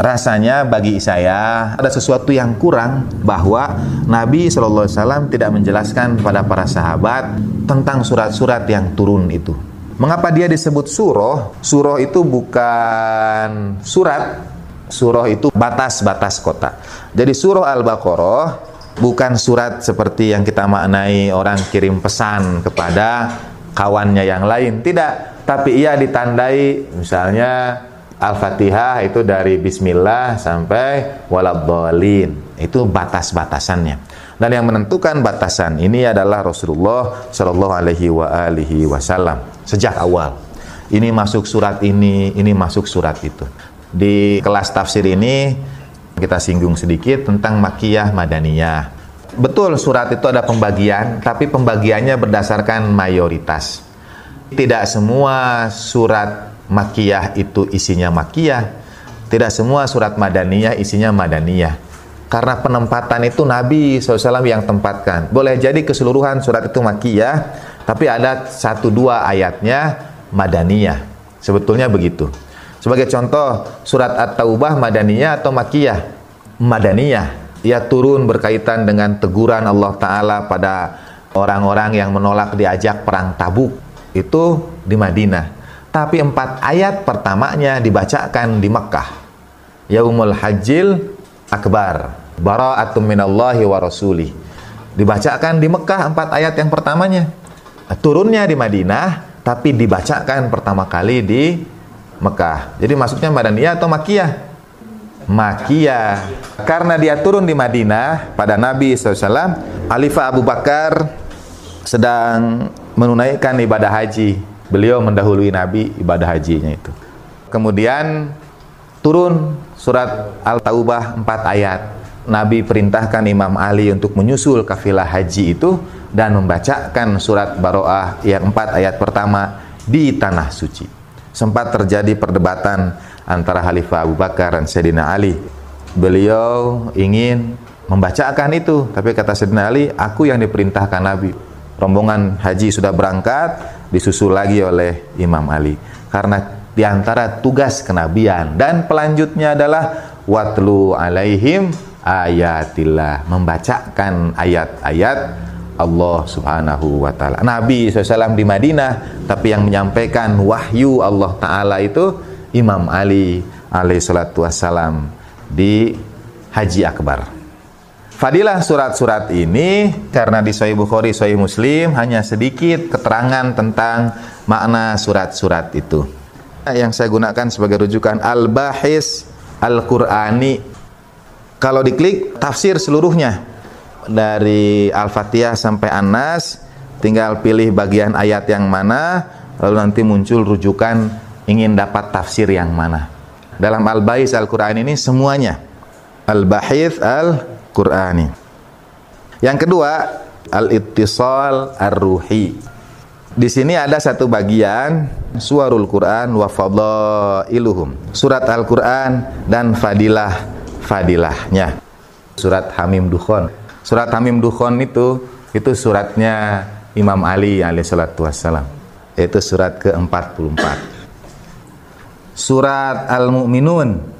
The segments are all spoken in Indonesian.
rasanya bagi saya ada sesuatu yang kurang bahwa Nabi Shallallahu Alaihi Wasallam tidak menjelaskan kepada para sahabat tentang surat-surat yang turun itu. Mengapa dia disebut surah? Surah itu bukan surat, surah itu batas-batas kota. Jadi surah Al-Baqarah bukan surat seperti yang kita maknai orang kirim pesan kepada kawannya yang lain, tidak. Tapi ia ditandai misalnya Al-Fatihah itu dari bismillah sampai waladhdallin. Itu batas-batasannya. Dan yang menentukan batasan ini adalah Rasulullah Shallallahu alaihi wa alihi wasallam sejak awal. Ini masuk surat ini, ini masuk surat itu. Di kelas tafsir ini kita singgung sedikit tentang makiyah madaniyah. Betul surat itu ada pembagian, tapi pembagiannya berdasarkan mayoritas. Tidak semua surat makiyah itu isinya makiyah. Tidak semua surat madaniyah isinya madaniyah. Karena penempatan itu Nabi SAW yang tempatkan. Boleh jadi keseluruhan surat itu makiyah, tapi ada satu dua ayatnya madaniyah. Sebetulnya begitu. Sebagai contoh, surat At-Taubah madaniyah atau makiyah? Madaniyah. Ia turun berkaitan dengan teguran Allah Ta'ala pada orang-orang yang menolak diajak perang tabuk. Itu di Madinah tapi empat ayat pertamanya dibacakan di Mekah. Yaumul Hajjil Akbar. Bara'atum minallahi wa rasuli. Dibacakan di Mekah empat ayat yang pertamanya. Turunnya di Madinah, tapi dibacakan pertama kali di Mekah. Jadi masuknya Madaniyah atau Makiyah? Makiyah. Karena dia turun di Madinah pada Nabi SAW, Alifah Abu Bakar sedang menunaikan ibadah haji beliau mendahului Nabi ibadah hajinya itu. Kemudian turun surat Al-Taubah 4 ayat. Nabi perintahkan Imam Ali untuk menyusul kafilah haji itu dan membacakan surat Baroah yang 4 ayat pertama di tanah suci. Sempat terjadi perdebatan antara Khalifah Abu Bakar dan Sayyidina Ali. Beliau ingin membacakan itu, tapi kata Sayyidina Ali, aku yang diperintahkan Nabi. Rombongan haji sudah berangkat, disusul lagi oleh Imam Ali karena di antara tugas kenabian dan pelanjutnya adalah watlu alaihim ayatillah membacakan ayat-ayat Allah Subhanahu wa taala. Nabi SAW di Madinah tapi yang menyampaikan wahyu Allah taala itu Imam Ali alaihi salatu wassalam di Haji Akbar. Fadilah surat-surat ini karena di Sahih Bukhari, Sahih Muslim hanya sedikit keterangan tentang makna surat-surat itu. Yang saya gunakan sebagai rujukan Al-Bahis Al-Qur'ani. Kalau diklik tafsir seluruhnya dari Al-Fatihah sampai An-Nas, tinggal pilih bagian ayat yang mana lalu nanti muncul rujukan ingin dapat tafsir yang mana. Dalam Al-Bahis Al-Qur'ani ini semuanya Al-Bahis Al Qur'ani. Yang kedua, al-ittisal ar-ruhi. Di sini ada satu bagian suarul Quran wa fadailuhum. Surat Al-Qur'an dan fadilah fadilahnya. Surat Hamim Dukhon. Surat Hamim Dukhon itu itu suratnya Imam Ali alaihi salatu wassalam. Itu surat ke-44. Surat Al-Mu'minun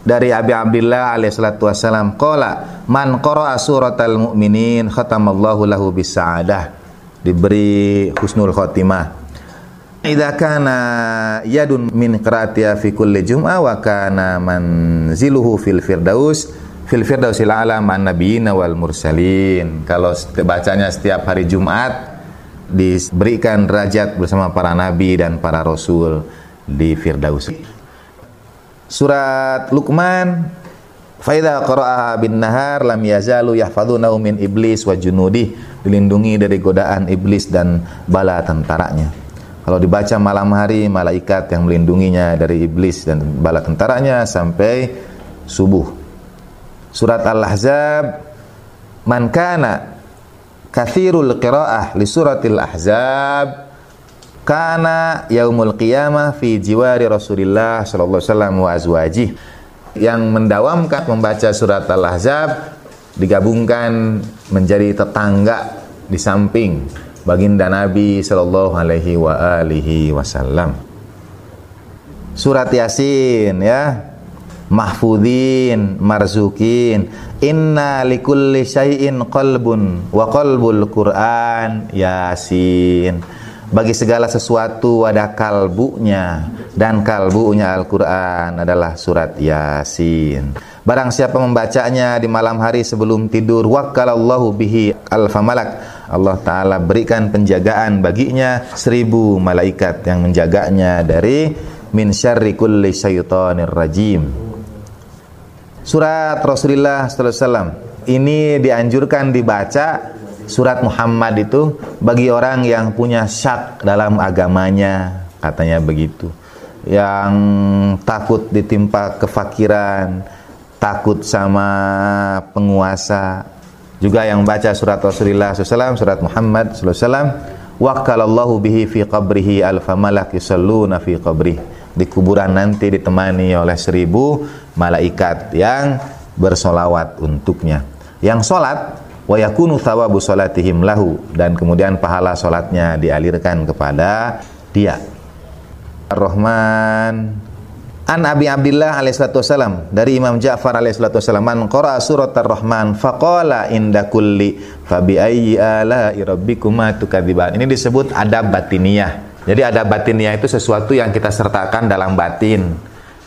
dari Abi Abdullah alaihi salatu wasalam qala man qara'a suratal mu'minin khatamallahu lahu bisa'adah diberi husnul khotimah Idza kana yadun min qira'atiha fi kulli jum'ah wa kana manziluhu fil firdaus fil firdausil a'la ma'an nabiyina wal mursalin. Kalau bacanya setiap hari Jumat diberikan derajat bersama para nabi dan para rasul di firdaus. Surat Luqman Faida qara'aha bin nahar lam yazalu yahfadunahu min iblis wa junudi dilindungi dari godaan iblis dan bala tentaranya. Kalau dibaca malam hari malaikat yang melindunginya dari iblis dan bala tentaranya sampai subuh. Surat Al-Ahzab man kana kathirul qiraah li suratil ahzab kana yaumul qiyamah fi jiwari Rasulillah sallallahu alaihi wasallam wa yang mendawamkan membaca surat Al-Ahzab digabungkan menjadi tetangga di samping baginda Nabi sallallahu alaihi wa alihi wasallam. Surat Yasin ya. mahfudin, marzukin. Inna likulli syai'in qalbun wa qalbul Qur'an Yasin. Bagi segala sesuatu ada kalbunya dan kalbunya Al-Qur'an adalah surat Yasin. Barang siapa membacanya di malam hari sebelum tidur, wakalallahu bihi alfamalak. Allah Ta'ala berikan penjagaan baginya seribu malaikat yang menjaganya dari min syarri kulli syaitanir rajim. Surat Rasulullah sallallahu ini dianjurkan dibaca surat Muhammad itu bagi orang yang punya syak dalam agamanya, katanya begitu. Yang takut ditimpa kefakiran, takut sama penguasa. Juga yang baca surat Rasulullah SAW, surat Muhammad SAW, wakalallahu bihi fi qabrihi alfa malak yusalluna fi qabrihi di kuburan nanti ditemani oleh seribu malaikat yang bersolawat untuknya. Yang solat wa yakunu thawabu salatihim lahu dan kemudian pahala solatnya dialirkan kepada dia. Ar-Rahman An Abi Abdullah alaihissalatu wassalam dari Imam Ja'far alaihissalatu wassalam man qara surat Ar-Rahman faqala inda kulli fa bi ayyi ala'i rabbikuma tukadziban. Ini disebut adab batiniyah. Jadi ada batinnya itu sesuatu yang kita sertakan dalam batin.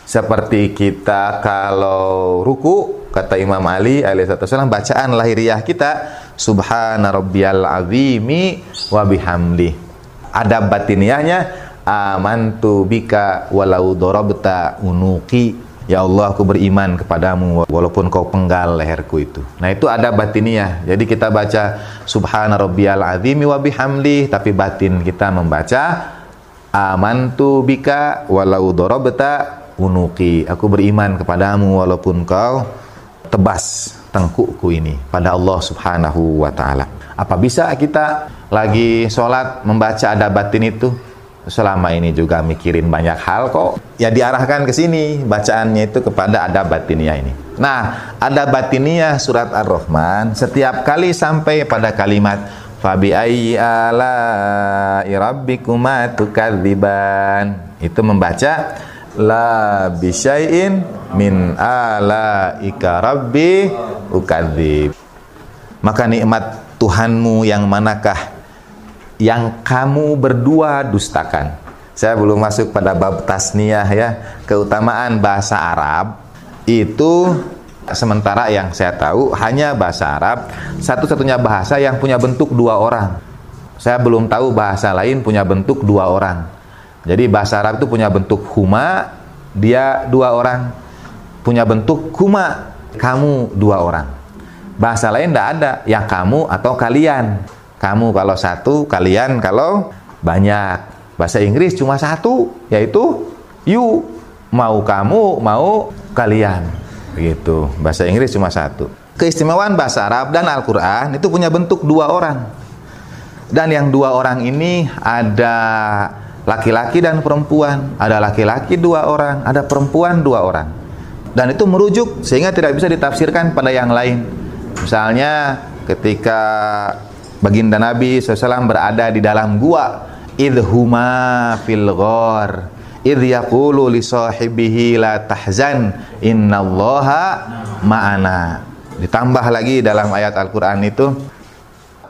Seperti kita kalau ruku, kata Imam Ali alaihissalam, bacaan lahiriah kita, Subhana rabbiyal azimi wa bihamdi. Ada batiniahnya, amantu bika walau dorobta unuki Ya Allah aku beriman kepadamu walaupun kau penggal leherku itu. Nah itu ada batiniah. Jadi kita baca Subhana rabbiyal azimi wa bihamdi tapi batin kita membaca amantu bika walau dorobta unuki. Aku beriman kepadamu walaupun kau tebas tengkukku ini pada Allah Subhanahu wa taala. Apa bisa kita lagi sholat membaca ada batin itu? selama ini juga mikirin banyak hal kok ya diarahkan ke sini bacaannya itu kepada ada batiniyah ini nah ada batiniyah surat ar-rahman setiap kali sampai pada kalimat fabi ayyi ala itu membaca la bisyai'in min ala ika rabbi ukadzib maka nikmat Tuhanmu yang manakah yang kamu berdua dustakan. Saya belum masuk pada bab tasniyah ya. Keutamaan bahasa Arab itu sementara yang saya tahu hanya bahasa Arab satu-satunya bahasa yang punya bentuk dua orang. Saya belum tahu bahasa lain punya bentuk dua orang. Jadi bahasa Arab itu punya bentuk huma, dia dua orang. Punya bentuk kuma, kamu dua orang. Bahasa lain tidak ada, yang kamu atau kalian. Kamu kalau satu, kalian kalau banyak. Bahasa Inggris cuma satu, yaitu you. Mau kamu, mau kalian. Begitu. Bahasa Inggris cuma satu. Keistimewaan bahasa Arab dan Al-Quran itu punya bentuk dua orang. Dan yang dua orang ini ada laki-laki dan perempuan. Ada laki-laki dua orang, ada perempuan dua orang. Dan itu merujuk sehingga tidak bisa ditafsirkan pada yang lain. Misalnya ketika baginda Nabi SAW berada di dalam gua idhuma fil ghar idh yaqulu li sahibihi la tahzan innallaha ma'ana ditambah lagi dalam ayat Al-Qur'an itu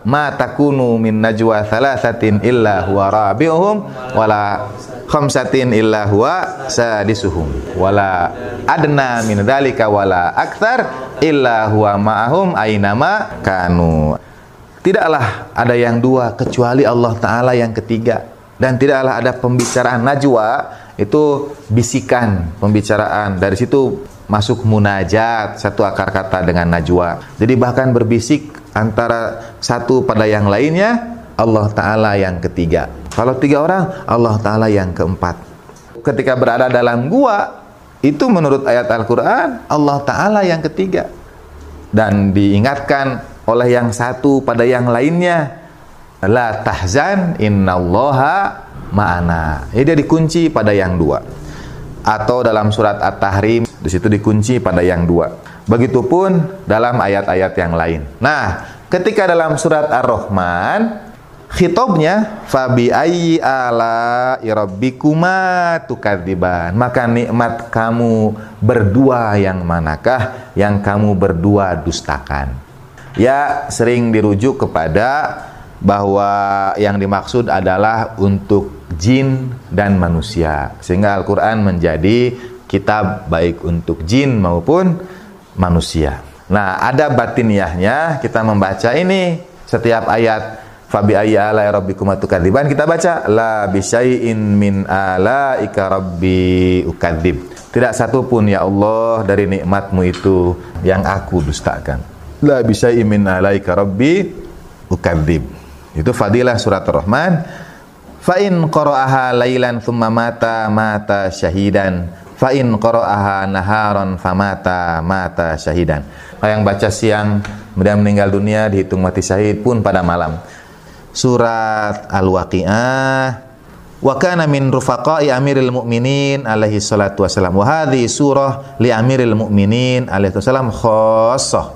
ma takunu min najwa thalathatin illa huwa rabi'uhum wala khamsatin illa huwa sadisuhum wala adna min dzalika wala akthar illa huwa ma'ahum ainama kanu Tidaklah ada yang dua kecuali Allah Ta'ala yang ketiga. Dan tidaklah ada pembicaraan najwa, itu bisikan pembicaraan. Dari situ masuk munajat, satu akar kata dengan najwa. Jadi bahkan berbisik antara satu pada yang lainnya, Allah Ta'ala yang ketiga. Kalau tiga orang, Allah Ta'ala yang keempat. Ketika berada dalam gua, itu menurut ayat Al-Quran, Allah Ta'ala yang ketiga. Dan diingatkan oleh yang satu pada yang lainnya la tahzan innallaha ma'ana. Ini dia dikunci pada yang dua. Atau dalam surat At-Tahrim di situ dikunci pada yang dua. Begitupun dalam ayat-ayat yang lain. Nah, ketika dalam surat Ar-Rahman Khitabnya fabi ayyi ala rabbikuma tukadziban. Maka nikmat kamu berdua yang manakah yang kamu berdua dustakan? Ya, sering dirujuk kepada bahwa yang dimaksud adalah untuk jin dan manusia. Sehingga Al-Qur'an menjadi kitab baik untuk jin maupun manusia. Nah, ada batiniahnya kita membaca ini setiap ayat Fabi ayya ala rabbikum tukadiban kita baca la bisyai'in min ala ika rabbi ukadzib. Tidak satu pun ya Allah dari nikmatmu itu yang aku dustakan. La bisyai'in min ala ika rabbi ukadzib. Itu fadilah surat Ar-Rahman. Fa in qara'aha lailan thumma mata mata syahidan. Fa in qara'aha naharan famata mata syahidan. Yang baca siang kemudian meninggal dunia dihitung mati syahid pun pada malam. Surat Al-Waqiah. Wa kana min rufaqai amiril mu'minin alaihi salatu wasalam wa hadhi surah li amiril mu'minin alaihi salam khassah.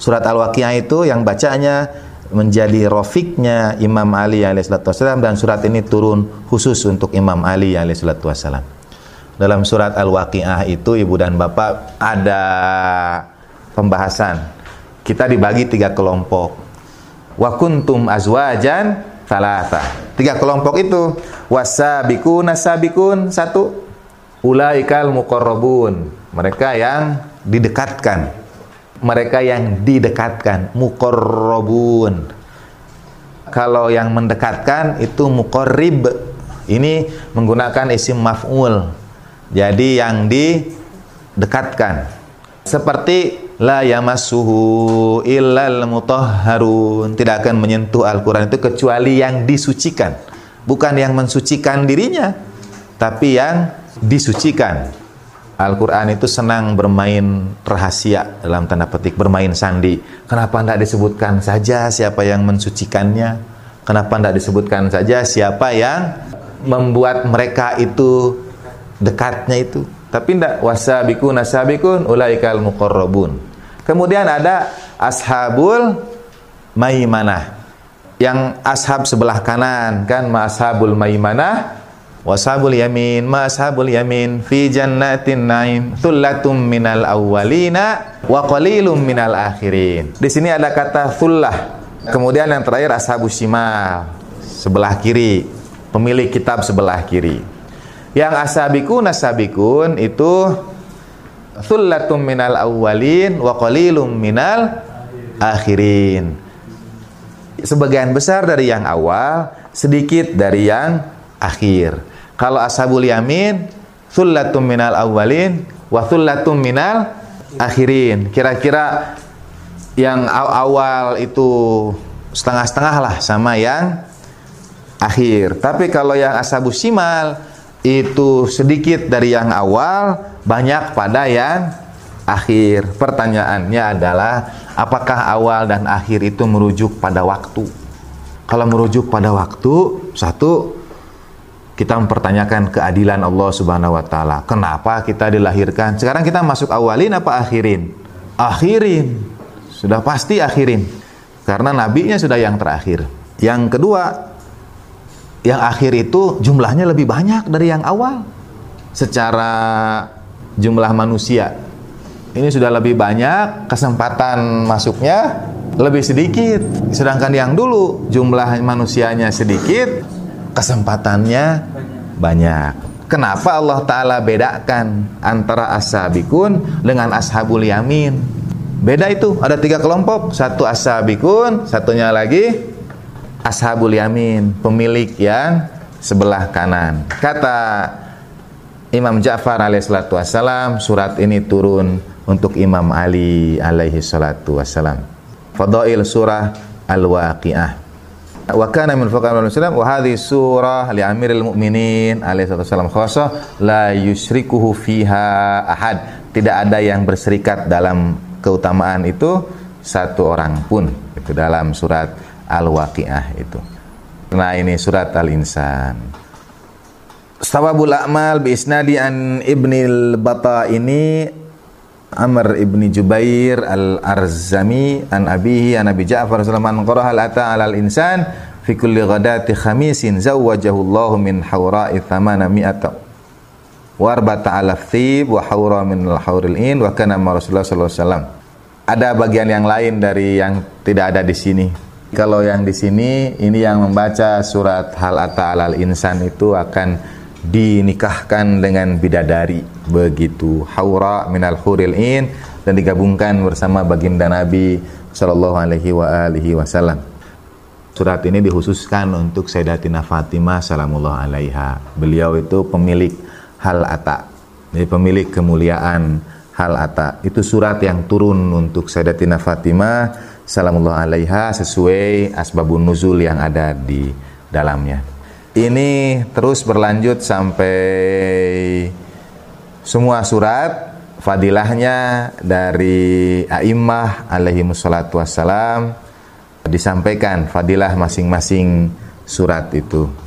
Surat Al-Waqiah itu yang bacanya menjadi rofiknya Imam Ali alaihi salatu wasalam dan surat ini turun khusus untuk Imam Ali alaihi salatu wasalam dalam surat Al-Waqiah itu ibu dan bapak ada pembahasan kita dibagi tiga kelompok wa kuntum azwajan salasa. Tiga kelompok itu wasabikun nasabikun satu ulaikal muqarrabun. Mereka yang didekatkan. Mereka yang didekatkan muqarrabun. Kalau yang mendekatkan itu muqarrib. Ini menggunakan isim maf'ul. Jadi yang didekatkan. Seperti la yamassuhu illal mutahharun. Tidak akan menyentuh Al-Qur'an itu kecuali yang disucikan. Bukan yang mensucikan dirinya tapi yang disucikan. Al-Quran itu senang bermain rahasia dalam tanda petik bermain sandi. Kenapa tidak disebutkan saja siapa yang mensucikannya? Kenapa tidak disebutkan saja siapa yang membuat mereka itu dekatnya itu tapi tidak wasabikun nasabikun ulaikal muqarrabun. Kemudian ada ashabul maimanah. Yang ashab sebelah kanan kan ma ashabul maimanah washabul yamin ma yamin fi jannatin naim thullatum minal awwalina wa qalilum minal akhirin. Di sini ada kata thullah. Kemudian yang terakhir ashabus shimal sebelah kiri, pemilik kitab sebelah kiri. Yang asabikun asabikun itu thullatum minal awwalin wa qalilum minal akhirin. Sebagian besar dari yang awal, sedikit dari yang akhir. Kalau ashabul yamin thullatum minal awwalin wa thullatum minal akhirin. Kira-kira yang awal itu setengah-setengah lah sama yang akhir. Tapi kalau yang ashabus simal itu sedikit dari yang awal, banyak pada yang akhir. Pertanyaannya adalah apakah awal dan akhir itu merujuk pada waktu? Kalau merujuk pada waktu, satu kita mempertanyakan keadilan Allah Subhanahu wa taala. Kenapa kita dilahirkan? Sekarang kita masuk awalin apa akhirin? Akhirin. Sudah pasti akhirin. Karena nabinya sudah yang terakhir. Yang kedua, yang akhir itu jumlahnya lebih banyak dari yang awal. Secara jumlah manusia ini sudah lebih banyak kesempatan masuknya lebih sedikit. Sedangkan yang dulu jumlah manusianya sedikit kesempatannya banyak. Kenapa Allah Ta'ala bedakan antara ashabikun dengan ashabul yamin? Beda itu ada tiga kelompok. Satu ashabikun satunya lagi ashabul yamin, pemilik yang sebelah kanan. Kata Imam Ja'far alaihissalatu wassalam, surat ini turun untuk Imam Ali alaihi salatu wassalam. Fadail surah Al-Waqiah. Wa kana min fuqara muslim wa hadhihi surah li amiril mu'minin alaihi salatu wassalam khassa la yusyrikuhu fiha ahad. Tidak ada yang berserikat dalam keutamaan itu satu orang pun. Itu dalam surat Al-Waqiah itu. Nah ini surat Al-Insan. Sawabul A'mal bi isnadi an Ibnil Bata ini Amr ibni Jubair al-Arzami an abihi an Abi Ja'far sallallahu qaraha al-ata al insan fi kulli ghadati khamisin zawwajahu Allah min hawra'i thamana mi'ata wa arba'ata alaf thib wa hawra min al-hawril in wa kana Rasulullah sallallahu alaihi wasallam. Ada bagian yang lain dari yang tidak ada di sini. Kalau yang di sini ini yang membaca surat Hal Ata Alal Insan itu akan dinikahkan dengan bidadari begitu haura minal huril in dan digabungkan bersama baginda Nabi sallallahu alaihi wa alihi wasallam. Surat ini dikhususkan untuk Sayyidatina Fatimah salamullah alaiha. Beliau itu pemilik hal ata. Jadi pemilik kemuliaan hal ata. Itu surat yang turun untuk Sayyidatina Fatimah salamullah alaiha sesuai asbabun nuzul yang ada di dalamnya. Ini terus berlanjut sampai semua surat fadilahnya dari a'immah alaihi wassalam disampaikan fadilah masing-masing surat itu.